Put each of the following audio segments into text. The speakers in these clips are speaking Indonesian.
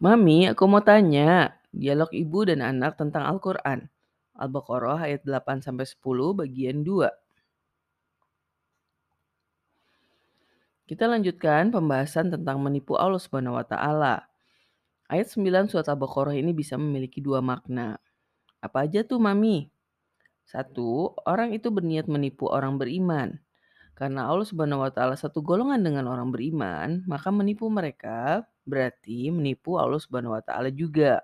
Mami, aku mau tanya, dialog ibu dan anak tentang Al-Quran. Al-Baqarah ayat 8-10 bagian 2. Kita lanjutkan pembahasan tentang menipu Allah Subhanahu wa taala. Ayat 9 surat Al-Baqarah ini bisa memiliki dua makna. Apa aja tuh, Mami? Satu, orang itu berniat menipu orang beriman. Karena Allah Subhanahu wa taala satu golongan dengan orang beriman, maka menipu mereka berarti menipu Allah Subhanahu wa taala juga.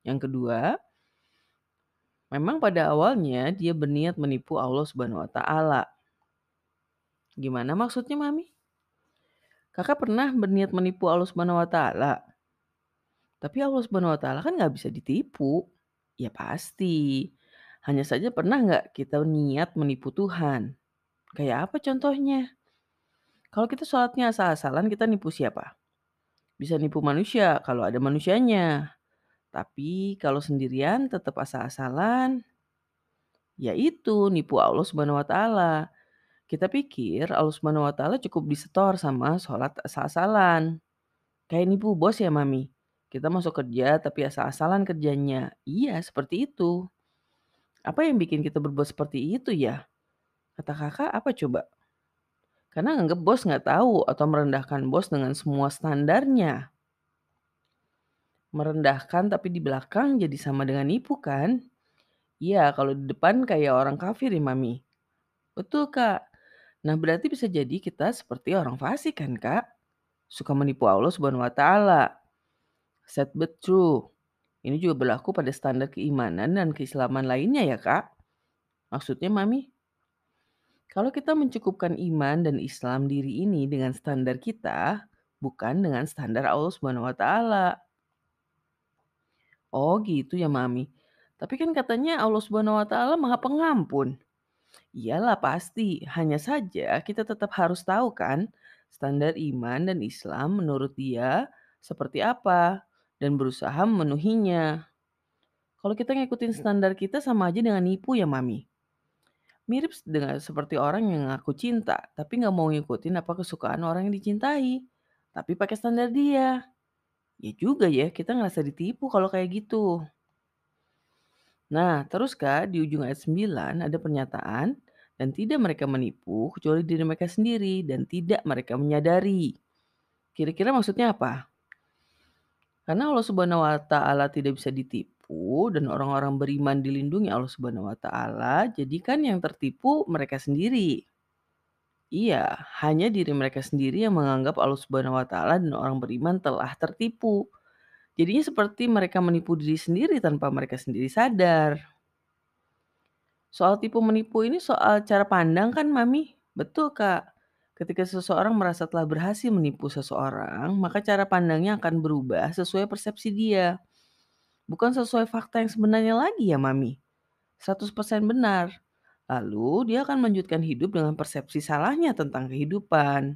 Yang kedua, memang pada awalnya dia berniat menipu Allah Subhanahu wa taala. Gimana maksudnya, Mami? Kakak pernah berniat menipu Allah Subhanahu wa taala. Tapi Allah Subhanahu wa taala kan nggak bisa ditipu. Ya pasti. Hanya saja pernah nggak kita niat menipu Tuhan? Kayak apa contohnya? Kalau kita sholatnya asal-asalan, kita nipu siapa? Bisa nipu manusia kalau ada manusianya. Tapi kalau sendirian tetap asal-asalan, ya itu nipu Allah Subhanahu wa taala. Kita pikir Allah Subhanahu wa taala cukup disetor sama sholat asal-asalan. Kayak nipu bos ya, Mami. Kita masuk kerja tapi asal-asalan kerjanya. Iya, seperti itu. Apa yang bikin kita berbuat seperti itu ya? Kata kakak apa coba? Karena nganggep bos nggak tahu atau merendahkan bos dengan semua standarnya. Merendahkan tapi di belakang jadi sama dengan nipu kan? Iya, kalau di depan kayak orang kafir ya, Mami. Betul, Kak. Nah, berarti bisa jadi kita seperti orang fasik kan, Kak? Suka menipu Allah Subhanahu wa taala. Set but. Ini juga berlaku pada standar keimanan dan keislaman lainnya ya, Kak? Maksudnya, Mami? Kalau kita mencukupkan iman dan Islam diri ini dengan standar kita, bukan dengan standar Allah Subhanahu wa taala. Oh, gitu ya, Mami. Tapi kan katanya Allah Subhanahu wa taala Maha Pengampun. Iyalah pasti, hanya saja kita tetap harus tahu kan standar iman dan Islam menurut dia seperti apa dan berusaha memenuhinya. Kalau kita ngikutin standar kita sama aja dengan nipu ya, Mami. Mirip dengan seperti orang yang ngaku cinta, tapi nggak mau ngikutin apa kesukaan orang yang dicintai. Tapi pakai standar dia. Ya juga ya, kita ngerasa ditipu kalau kayak gitu. Nah, terus Kak, di ujung ayat 9 ada pernyataan, dan tidak mereka menipu kecuali diri mereka sendiri, dan tidak mereka menyadari. Kira-kira maksudnya apa? Karena Allah Subhanahu wa taala tidak bisa ditipu dan orang-orang beriman dilindungi Allah Subhanahu wa taala, jadi kan yang tertipu mereka sendiri. Iya, hanya diri mereka sendiri yang menganggap Allah Subhanahu wa taala dan orang beriman telah tertipu. Jadinya seperti mereka menipu diri sendiri tanpa mereka sendiri sadar. Soal tipu menipu ini soal cara pandang kan, Mami? Betul, Kak. Ketika seseorang merasa telah berhasil menipu seseorang, maka cara pandangnya akan berubah sesuai persepsi dia. Bukan sesuai fakta yang sebenarnya lagi ya, Mami. 100% benar. Lalu dia akan melanjutkan hidup dengan persepsi salahnya tentang kehidupan.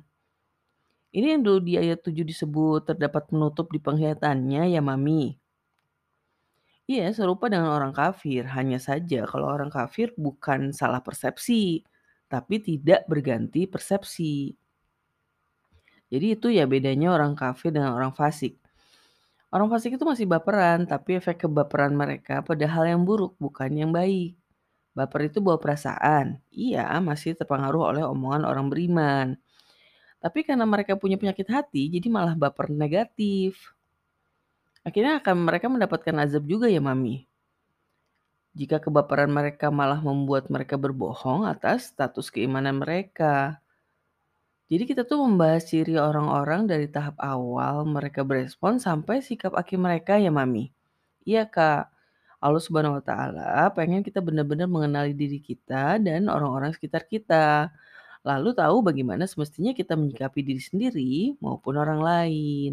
Ini yang dulu di ayat 7 disebut terdapat penutup di penglihatannya ya, Mami. Iya, serupa dengan orang kafir. Hanya saja kalau orang kafir bukan salah persepsi, tapi tidak berganti persepsi. Jadi itu ya bedanya orang kafir dengan orang fasik. Orang fasik itu masih baperan, tapi efek kebaperan mereka pada hal yang buruk, bukan yang baik. Baper itu bawa perasaan. Iya, masih terpengaruh oleh omongan orang beriman. Tapi karena mereka punya penyakit hati, jadi malah baper negatif. Akhirnya akan mereka mendapatkan azab juga ya, Mami. Jika kebaperan mereka malah membuat mereka berbohong atas status keimanan mereka. Jadi kita tuh membahas ciri orang-orang dari tahap awal mereka berespon sampai sikap akhir mereka ya, Mami. Iya, Kak. Allah Subhanahu wa taala pengen kita benar-benar mengenali diri kita dan orang-orang sekitar kita. Lalu tahu bagaimana semestinya kita menyikapi diri sendiri maupun orang lain.